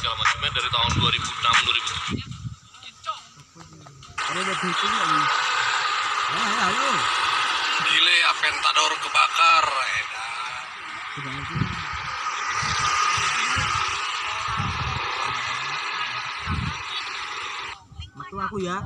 segala macamnya dari tahun 2006 2007 Ada ada Gile Aventador kebakar eh, edan. Sudah lagi. Matu aku ya.